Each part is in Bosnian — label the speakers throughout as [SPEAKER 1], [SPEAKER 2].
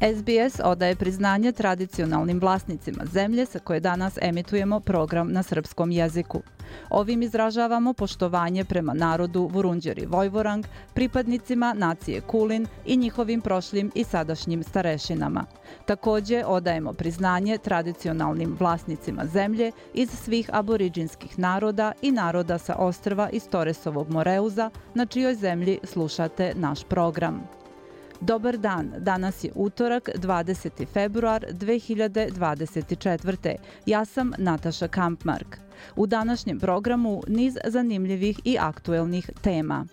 [SPEAKER 1] SBS odaje priznanje tradicionalnim vlasnicima zemlje sa koje danas emitujemo program na srpskom jeziku. Ovim izražavamo poštovanje prema narodu Vurunđeri Vojvorang, pripadnicima nacije Kulin i njihovim prošlim i sadašnjim starešinama. Takođe odajemo priznanje tradicionalnim vlasnicima zemlje iz svih aboriđinskih naroda i naroda sa ostrva iz Toresovog Moreuza, na čijoj zemlji slušate naš program. Dobar dan, danas je utorak, 20. februar 2024. Ja sam Nataša Kampmark. U današnjem programu niz zanimljivih i aktuelnih tema.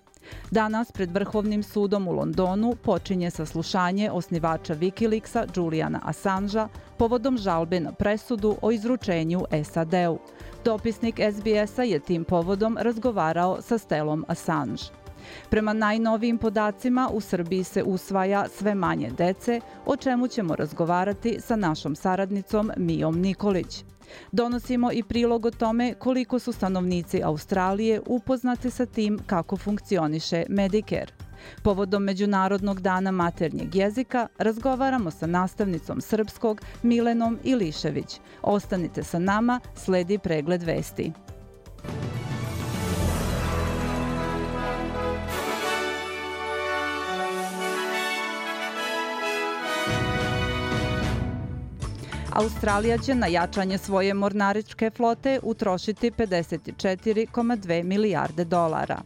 [SPEAKER 1] Danas pred Vrhovnim sudom u Londonu počinje saslušanje osnivača Wikileaksa Juliana Assangea povodom žalbe na presudu o izručenju SAD-u. Dopisnik SBS-a je tim povodom razgovarao sa Stelom Assange. Prema najnovijim podacima, u Srbiji se usvaja sve manje dece, o čemu ćemo razgovarati sa našom saradnicom Mijom Nikolić. Donosimo i prilog o tome koliko su stanovnici Australije upoznati sa tim kako funkcioniše Medicare. Povodom Međunarodnog dana maternjeg jezika razgovaramo sa nastavnicom srpskog Milenom Ilišević. Ostanite sa nama, sledi pregled vesti. Australija će na jačanje svoje mornaričke flote utrošiti 54,2 milijarde dolara.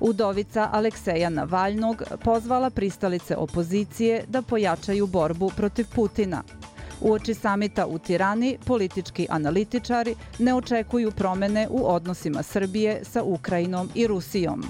[SPEAKER 1] Udovica Alekseja Navalnog pozvala pristalice opozicije da pojačaju borbu protiv Putina. U oči samita u Tirani, politički analitičari ne očekuju promene u odnosima Srbije sa Ukrajinom i Rusijom.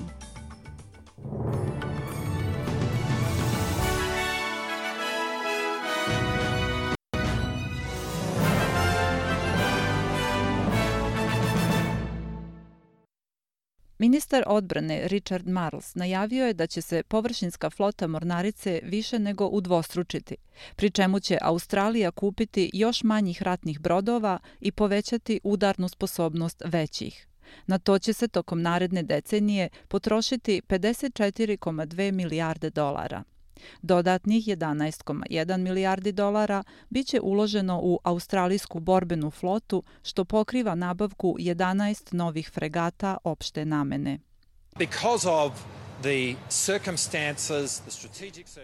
[SPEAKER 1] Ministar odbrane Richard Marles najavio je da će se površinska flota mornarice više nego udvostručiti, pri čemu će Australija kupiti još manjih ratnih brodova i povećati udarnu sposobnost većih. Na to će se tokom naredne decenije potrošiti 54,2 milijarde dolara. Dodatnih 11,1 milijardi dolara biće uloženo u australijsku borbenu flotu, što pokriva nabavku 11 novih fregata opšte namene.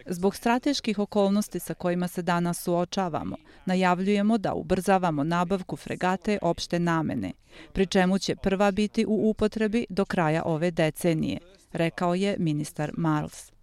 [SPEAKER 1] Zbog strateških okolnosti sa kojima se danas suočavamo, najavljujemo da ubrzavamo nabavku fregate opšte namene, pri čemu će prva biti u upotrebi do kraja ove decenije, rekao je ministar Marles.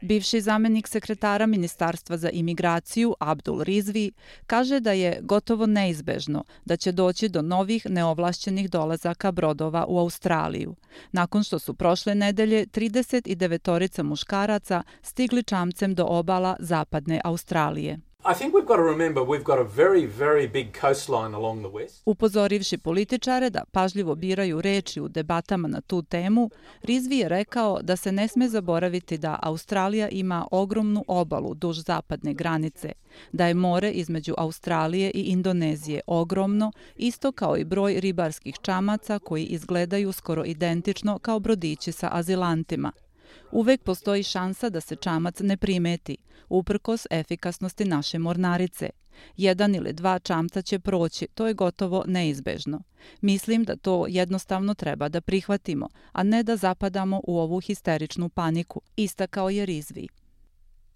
[SPEAKER 1] Bivši zamenik sekretara Ministarstva za imigraciju Abdul Rizvi kaže da je gotovo neizbežno da će doći do novih neovlašćenih dolazaka brodova u Australiju, nakon što su prošle nedelje 39 muškaraca stigli čamcem do obala zapadne Australije.
[SPEAKER 2] I think we've got to remember we've got a very, very big coastline along the west.
[SPEAKER 1] Upozorivši političare da pažljivo biraju reči u debatama na tu temu, Rizvi je rekao da se ne sme zaboraviti da Australija ima ogromnu obalu duž zapadne granice, da je more između Australije i Indonezije ogromno, isto kao i broj ribarskih čamaca koji izgledaju skoro identično kao brodići sa azilantima – uvek postoji šansa da se čamac ne primeti, uprkos efikasnosti naše mornarice. Jedan ili dva čamca će proći, to je gotovo neizbežno. Mislim da to jednostavno treba da prihvatimo, a ne da zapadamo u ovu histeričnu paniku, istakao je Rizvi.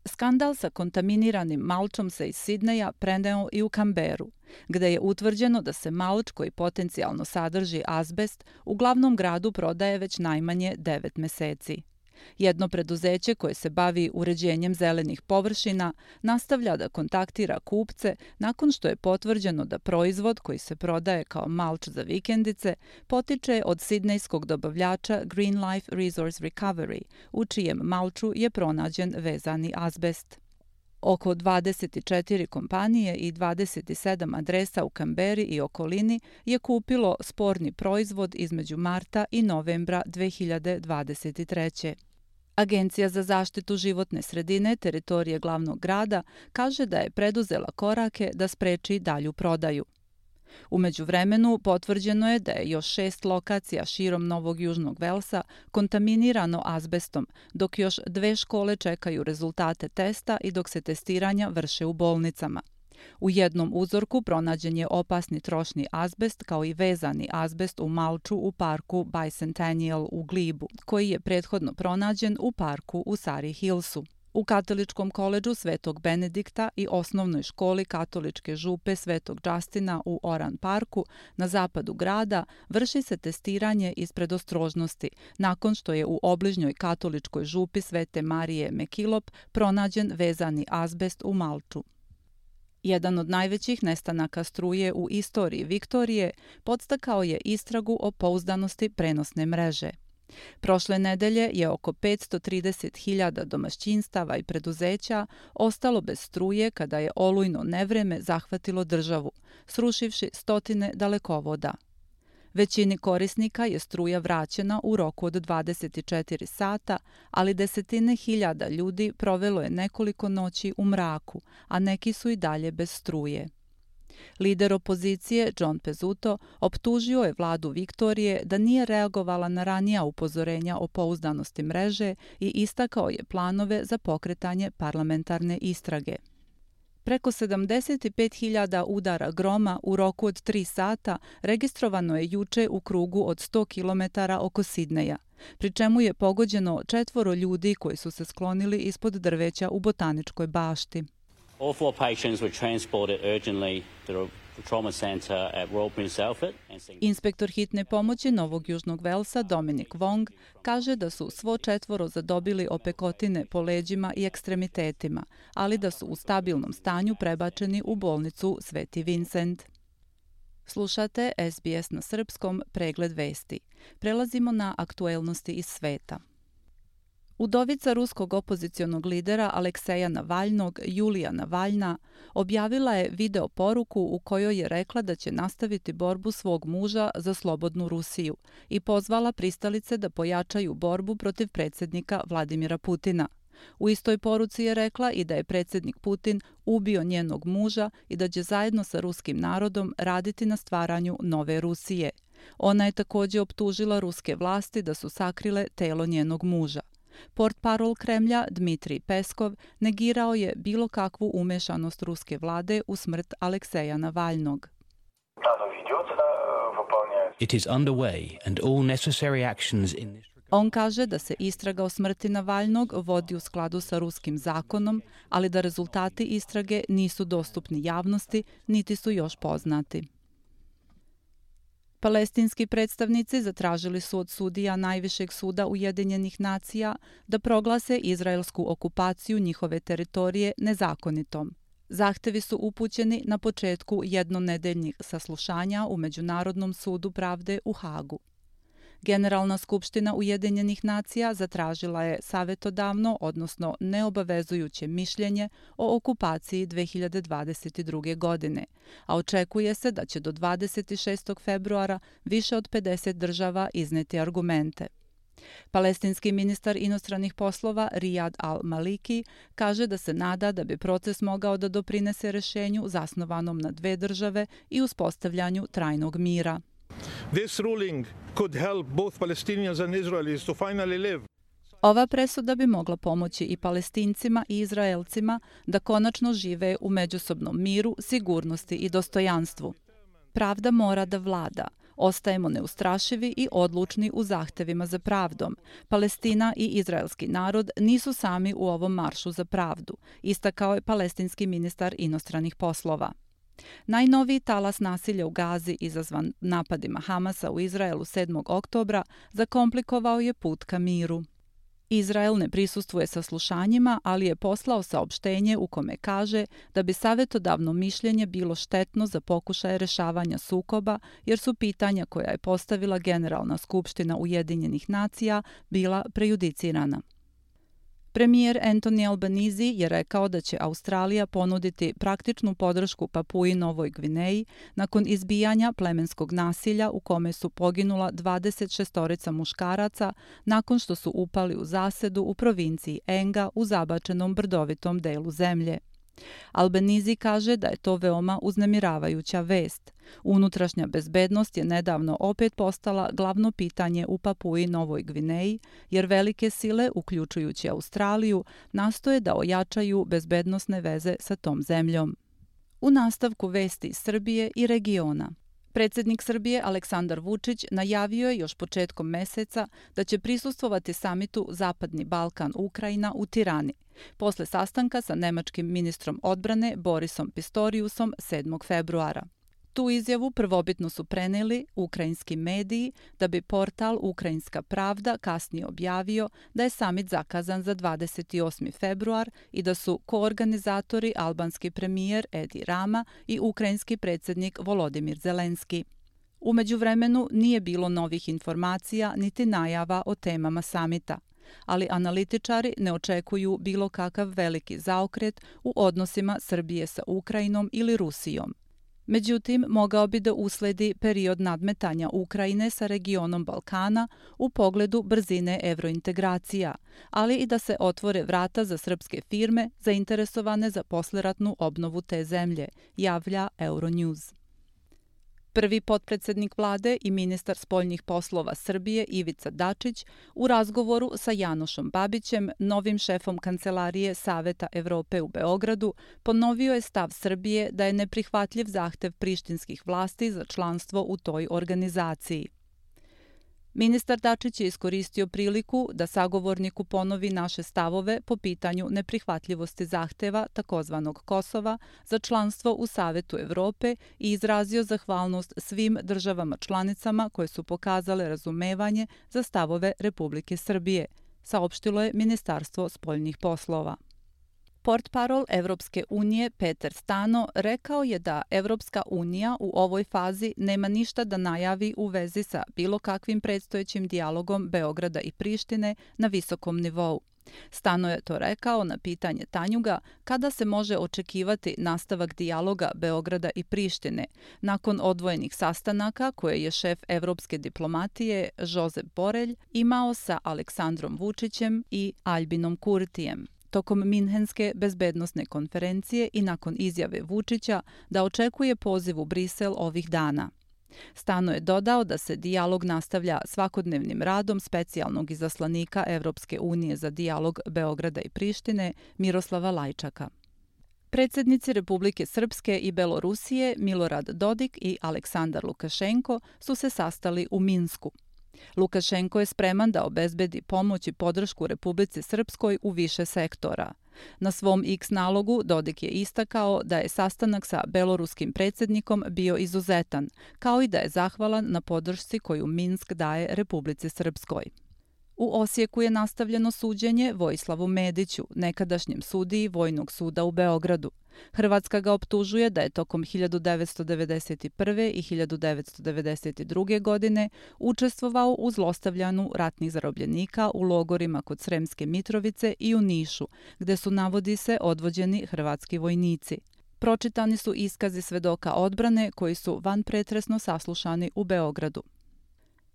[SPEAKER 1] Skandal sa kontaminiranim malčom se iz Sidneja preneo i u Kamberu, gde je utvrđeno da se malč koji potencijalno sadrži azbest u glavnom gradu prodaje već najmanje 9 meseci. Jedno preduzeće koje se bavi uređenjem zelenih površina nastavlja da kontaktira kupce nakon što je potvrđeno da proizvod koji se prodaje kao malč za vikendice potiče od sidnejskog dobavljača Green Life Resource Recovery, u čijem malču je pronađen vezani azbest. Oko 24 kompanije i 27 adresa u Kamberi i okolini je kupilo sporni proizvod između marta i novembra 2023. Agencija za zaštitu životne sredine teritorije glavnog grada kaže da je preduzela korake da spreči dalju prodaju. Umeđu vremenu potvrđeno je da je još šest lokacija širom Novog Južnog Velsa kontaminirano azbestom, dok još dve škole čekaju rezultate testa i dok se testiranja vrše u bolnicama. U jednom uzorku pronađen je opasni trošni azbest kao i vezani azbest u malču u parku Bicentennial u Glibu, koji je prethodno pronađen u parku u Sari Hillsu. U Katoličkom koleđu Svetog Benedikta i osnovnoj školi Katoličke župe Svetog Justina u Oran parku na zapadu grada vrši se testiranje iz predostrožnosti nakon što je u obližnjoj Katoličkoj župi Svete Marije Mekilop pronađen vezani azbest u Malču. Jedan od najvećih nestanaka struje u istoriji Viktorije podstakao je istragu o pouzdanosti prenosne mreže. Prošle nedelje je oko 530.000 domaćinstava i preduzeća ostalo bez struje kada je olujno nevreme zahvatilo državu, srušivši stotine dalekovoda. Većini korisnika je struja vraćena u roku od 24 sata, ali desetine hiljada ljudi provelo je nekoliko noći u mraku, a neki su i dalje bez struje. Lider opozicije, John Pezuto, optužio je vladu Viktorije da nije reagovala na ranija upozorenja o pouzdanosti mreže i istakao je planove za pokretanje parlamentarne istrage. Preko 75.000 udara groma u roku od 3 sata registrovano je juče u krugu od 100 km oko Sidneja, pri čemu je pogođeno četvoro ljudi koji su se sklonili ispod drveća u botaničkoj bašti. All four patients were transported urgently to trauma center at Royal Prince Alfred. Inspektor hitne pomoći Novog Južnog Velsa Dominik Wong kaže da su svo četvoro zadobili opekotine po leđima i ekstremitetima, ali da su u stabilnom stanju prebačeni u bolnicu Sveti Vincent. Slušate SBS na srpskom pregled vesti. Prelazimo na aktuelnosti iz sveta. Udovica ruskog opozicionog lidera Alekseja Navalnog, Julija Navalna, objavila je video poruku u kojoj je rekla da će nastaviti borbu svog muža za slobodnu Rusiju i pozvala pristalice da pojačaju borbu protiv predsjednika Vladimira Putina. U istoj poruci je rekla i da je predsjednik Putin ubio njenog muža i da će zajedno sa ruskim narodom raditi na stvaranju nove Rusije. Ona je također optužila ruske vlasti da su sakrile telo njenog muža. Port parol Kremlja Dmitrij Peskov negirao je bilo kakvu umešanost ruske vlade u smrt Alekseja Navalnog. It is underway and all necessary actions in this On kaže da se istraga o smrti Navalnog vodi u skladu sa ruskim zakonom, ali da rezultati istrage nisu dostupni javnosti, niti su još poznati. Palestinski predstavnici zatražili su od sudija Najvišeg suda Ujedinjenih nacija da proglase izraelsku okupaciju njihove teritorije nezakonitom. Zahtevi su upućeni na početku jednonedeljnih saslušanja u Međunarodnom sudu pravde u Hagu. Generalna skupština Ujedinjenih nacija zatražila je savjetodavno, odnosno neobavezujuće mišljenje o okupaciji 2022. godine, a očekuje se da će do 26. februara više od 50 država izneti argumente. Palestinski ministar inostranih poslova Riyad al-Maliki kaže da se nada da bi proces mogao da doprinese rešenju zasnovanom na dve države i uspostavljanju trajnog mira. This ruling could help both Palestinians and Israelis to finally live. Ova presuda bi mogla pomoći i palestincima i izraelcima da konačno žive u međusobnom miru, sigurnosti i dostojanstvu. Pravda mora da vlada. Ostajemo neustrašivi i odlučni u zahtevima za pravdom. Palestina i izraelski narod nisu sami u ovom maršu za pravdu, istakao je palestinski ministar inostranih poslova. Najnoviji talas nasilja u Gazi izazvan napadima Hamasa u Izraelu 7. oktobra zakomplikovao je put ka miru. Izrael ne prisustvuje sa slušanjima, ali je poslao saopštenje u kome kaže da bi savjetodavno mišljenje bilo štetno za pokušaje rešavanja sukoba, jer su pitanja koja je postavila Generalna skupština Ujedinjenih nacija bila prejudicirana. Premijer Anthony Albanese je rekao da će Australija ponuditi praktičnu podršku Papuji Novoj Gvineji nakon izbijanja plemenskog nasilja u kome su poginula 26 muškaraca nakon što su upali u zasedu u provinciji Enga u zabačenom brdovitom delu zemlje. Albenizi kaže da je to veoma uznemiravajuća vest. Unutrašnja bezbednost je nedavno opet postala glavno pitanje u Papuji Novoj Gvineji, jer velike sile, uključujući Australiju, nastoje da ojačaju bezbednostne veze sa tom zemljom. U nastavku vesti Srbije i regiona. Predsjednik Srbije Aleksandar Vučić najavio je još početkom meseca da će prisustvovati samitu Zapadni Balkan Ukrajina u Tirani, posle sastanka sa nemačkim ministrom odbrane Borisom Pistoriusom 7. februara. Tu izjavu prvobitno su preneli ukrajinski mediji da bi portal Ukrajinska pravda kasnije objavio da je samit zakazan za 28. februar i da su koorganizatori albanski premijer Edi Rama i ukrajinski predsjednik Volodimir Zelenski. Umeđu vremenu nije bilo novih informacija niti najava o temama samita, ali analitičari ne očekuju bilo kakav veliki zaokret u odnosima Srbije sa Ukrajinom ili Rusijom. Međutim, mogao bi da usledi period nadmetanja Ukrajine sa regionom Balkana u pogledu brzine evrointegracija, ali i da se otvore vrata za srpske firme zainteresovane za posleratnu obnovu te zemlje, javlja Euronews. Prvi potpredsednik vlade i ministar spoljnih poslova Srbije Ivica Dačić u razgovoru sa Janošom Babićem, novim šefom kancelarije Saveta Evrope u Beogradu, ponovio je stav Srbije da je neprihvatljiv zahtev prištinskih vlasti za članstvo u toj organizaciji. Ministar Dačić je iskoristio priliku da sagovorniku ponovi naše stavove po pitanju neprihvatljivosti zahteva takozvanog Kosova za članstvo u Savetu Evrope i izrazio zahvalnost svim državama članicama koje su pokazale razumevanje za stavove Republike Srbije, saopštilo je Ministarstvo spoljnih poslova. Portparol Evropske unije Peter Stano rekao je da Evropska unija u ovoj fazi nema ništa da najavi u vezi sa bilo kakvim predstojećim dijalogom Beograda i Prištine na visokom nivou. Stano je to rekao na pitanje Tanjuga kada se može očekivati nastavak dijaloga Beograda i Prištine nakon odvojenih sastanaka koje je šef evropske diplomatije Josep Borelj imao sa Aleksandrom Vučićem i Albinom Kurtijem tokom Minhenske bezbednostne konferencije i nakon izjave Vučića da očekuje poziv u Brisel ovih dana. Stano je dodao da se dijalog nastavlja svakodnevnim radom specijalnog izaslanika Evropske unije za dijalog Beograda i Prištine Miroslava Lajčaka. Predsjednici Republike Srpske i Belorusije Milorad Dodik i Aleksandar Lukašenko su se sastali u Minsku. Lukašenko je spreman da obezbedi pomoć i podršku Republici Srpskoj u više sektora. Na svom X nalogu Dodik je istakao da je sastanak sa beloruskim predsjednikom bio izuzetan, kao i da je zahvalan na podršci koju Minsk daje Republici Srpskoj. U Osijeku je nastavljeno suđenje Vojislavu Mediću, nekadašnjem sudiji Vojnog suda u Beogradu. Hrvatska ga optužuje da je tokom 1991. i 1992. godine učestvovao u zlostavljanu ratnih zarobljenika u logorima kod Sremske Mitrovice i u Nišu, gde su navodi se odvođeni hrvatski vojnici. Pročitani su iskazi svedoka odbrane koji su van pretresno saslušani u Beogradu.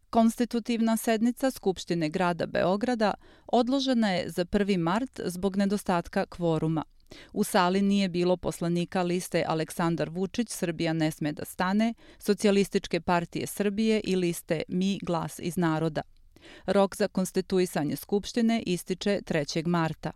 [SPEAKER 1] Konstitutivna sednica Skupštine grada Beograda odložena je za 1. mart zbog nedostatka kvoruma. U sali nije bilo poslanika liste Aleksandar Vučić, Srbija ne sme da stane, Socijalističke partije Srbije i liste Mi glas iz naroda. Rok za konstituisanje Skupštine ističe 3. marta.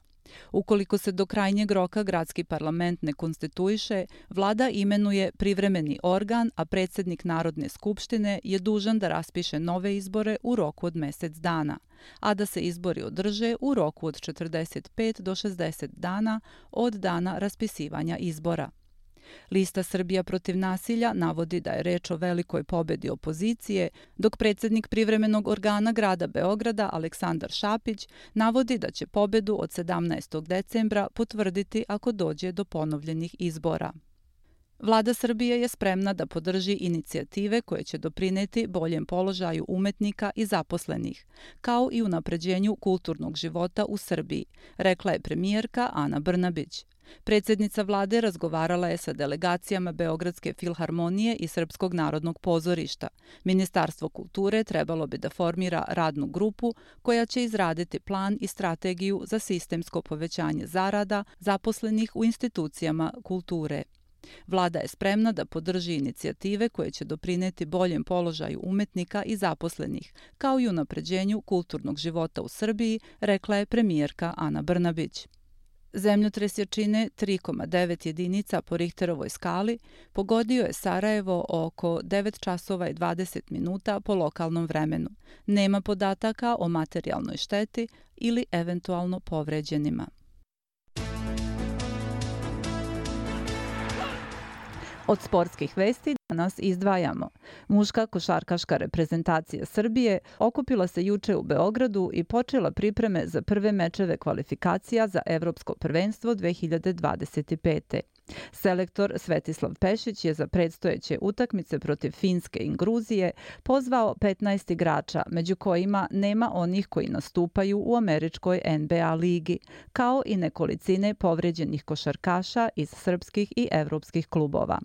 [SPEAKER 1] Ukoliko se do krajnjeg roka gradski parlament ne konstituiše, vlada imenuje privremeni organ, a predsjednik Narodne skupštine je dužan da raspiše nove izbore u roku od mjesec dana, a da se izbori održe u roku od 45 do 60 dana od dana raspisivanja izbora. Lista Srbija protiv nasilja navodi da je reč o velikoj pobedi opozicije, dok predsjednik privremenog organa grada Beograda Aleksandar Šapić navodi da će pobedu od 17. decembra potvrditi ako dođe do ponovljenih izbora. Vlada Srbije je spremna da podrži inicijative koje će doprineti boljem položaju umetnika i zaposlenih, kao i unapređenju kulturnog života u Srbiji, rekla je premijerka Ana Brnabić. Predsjednica vlade razgovarala je sa delegacijama Beogradske filharmonije i Srpskog narodnog pozorišta. Ministarstvo kulture trebalo bi da formira radnu grupu koja će izraditi plan i strategiju za sistemsko povećanje zarada zaposlenih u institucijama kulture. Vlada je spremna da podrži inicijative koje će doprineti boljem položaju umetnika i zaposlenih, kao i unapređenju kulturnog života u Srbiji, rekla je premijerka Ana Brnabić. Zemljotres jačine 3,9 jedinica po Richterovoj skali pogodio je Sarajevo oko 9 časova i 20 minuta po lokalnom vremenu. Nema podataka o materijalnoj šteti ili eventualno povređenima. Od sportskih vesti danas izdvajamo. Muška košarkaška reprezentacija Srbije okupila se juče u Beogradu i počela pripreme za prve mečeve kvalifikacija za Evropsko prvenstvo 2025. Selektor Svetislav Pešić je za predstojeće utakmice protiv Finske i Gruzije pozvao 15 igrača, među kojima nema onih koji nastupaju u američkoj NBA ligi, kao i nekolicine povređenih košarkaša iz srpskih i evropskih klubova.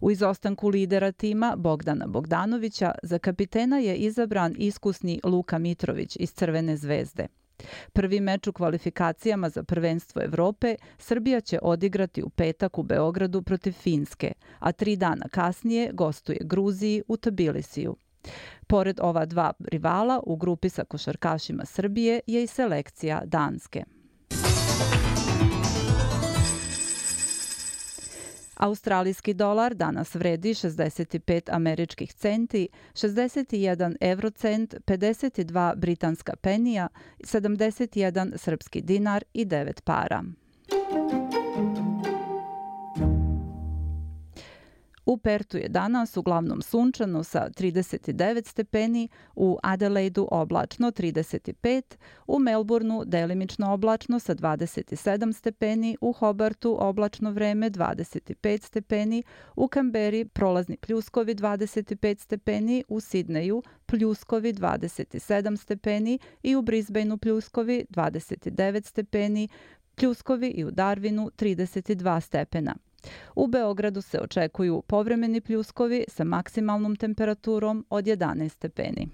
[SPEAKER 1] U izostanku lidera tima Bogdana Bogdanovića za kapitena je izabran iskusni Luka Mitrović iz Crvene zvezde. Prvi meč u kvalifikacijama za prvenstvo Evrope Srbija će odigrati u petak u Beogradu protiv Finske, a tri dana kasnije gostuje Gruziji u Tbilisiju. Pored ova dva rivala u grupi sa košarkašima Srbije je i selekcija Danske. Australijski dolar danas vredi 65 američkih centi, 61 eurocent, 52 britanska penija, 71 srpski dinar i 9 para. U Pertu je danas uglavnom sunčano sa 39 stepeni, u Adelaidu oblačno 35, u Melbourneu delimično oblačno sa 27 stepeni, u Hobartu oblačno vreme 25 stepeni, u Kamberi prolazni pljuskovi 25 stepeni, u Sidneju pljuskovi 27 stepeni i u Brisbaneu pljuskovi 29 stepeni, pljuskovi i u Darwinu 32 stepena. U Beogradu se očekuju povremeni pljuskovi sa maksimalnom temperaturom od 11 stepeni.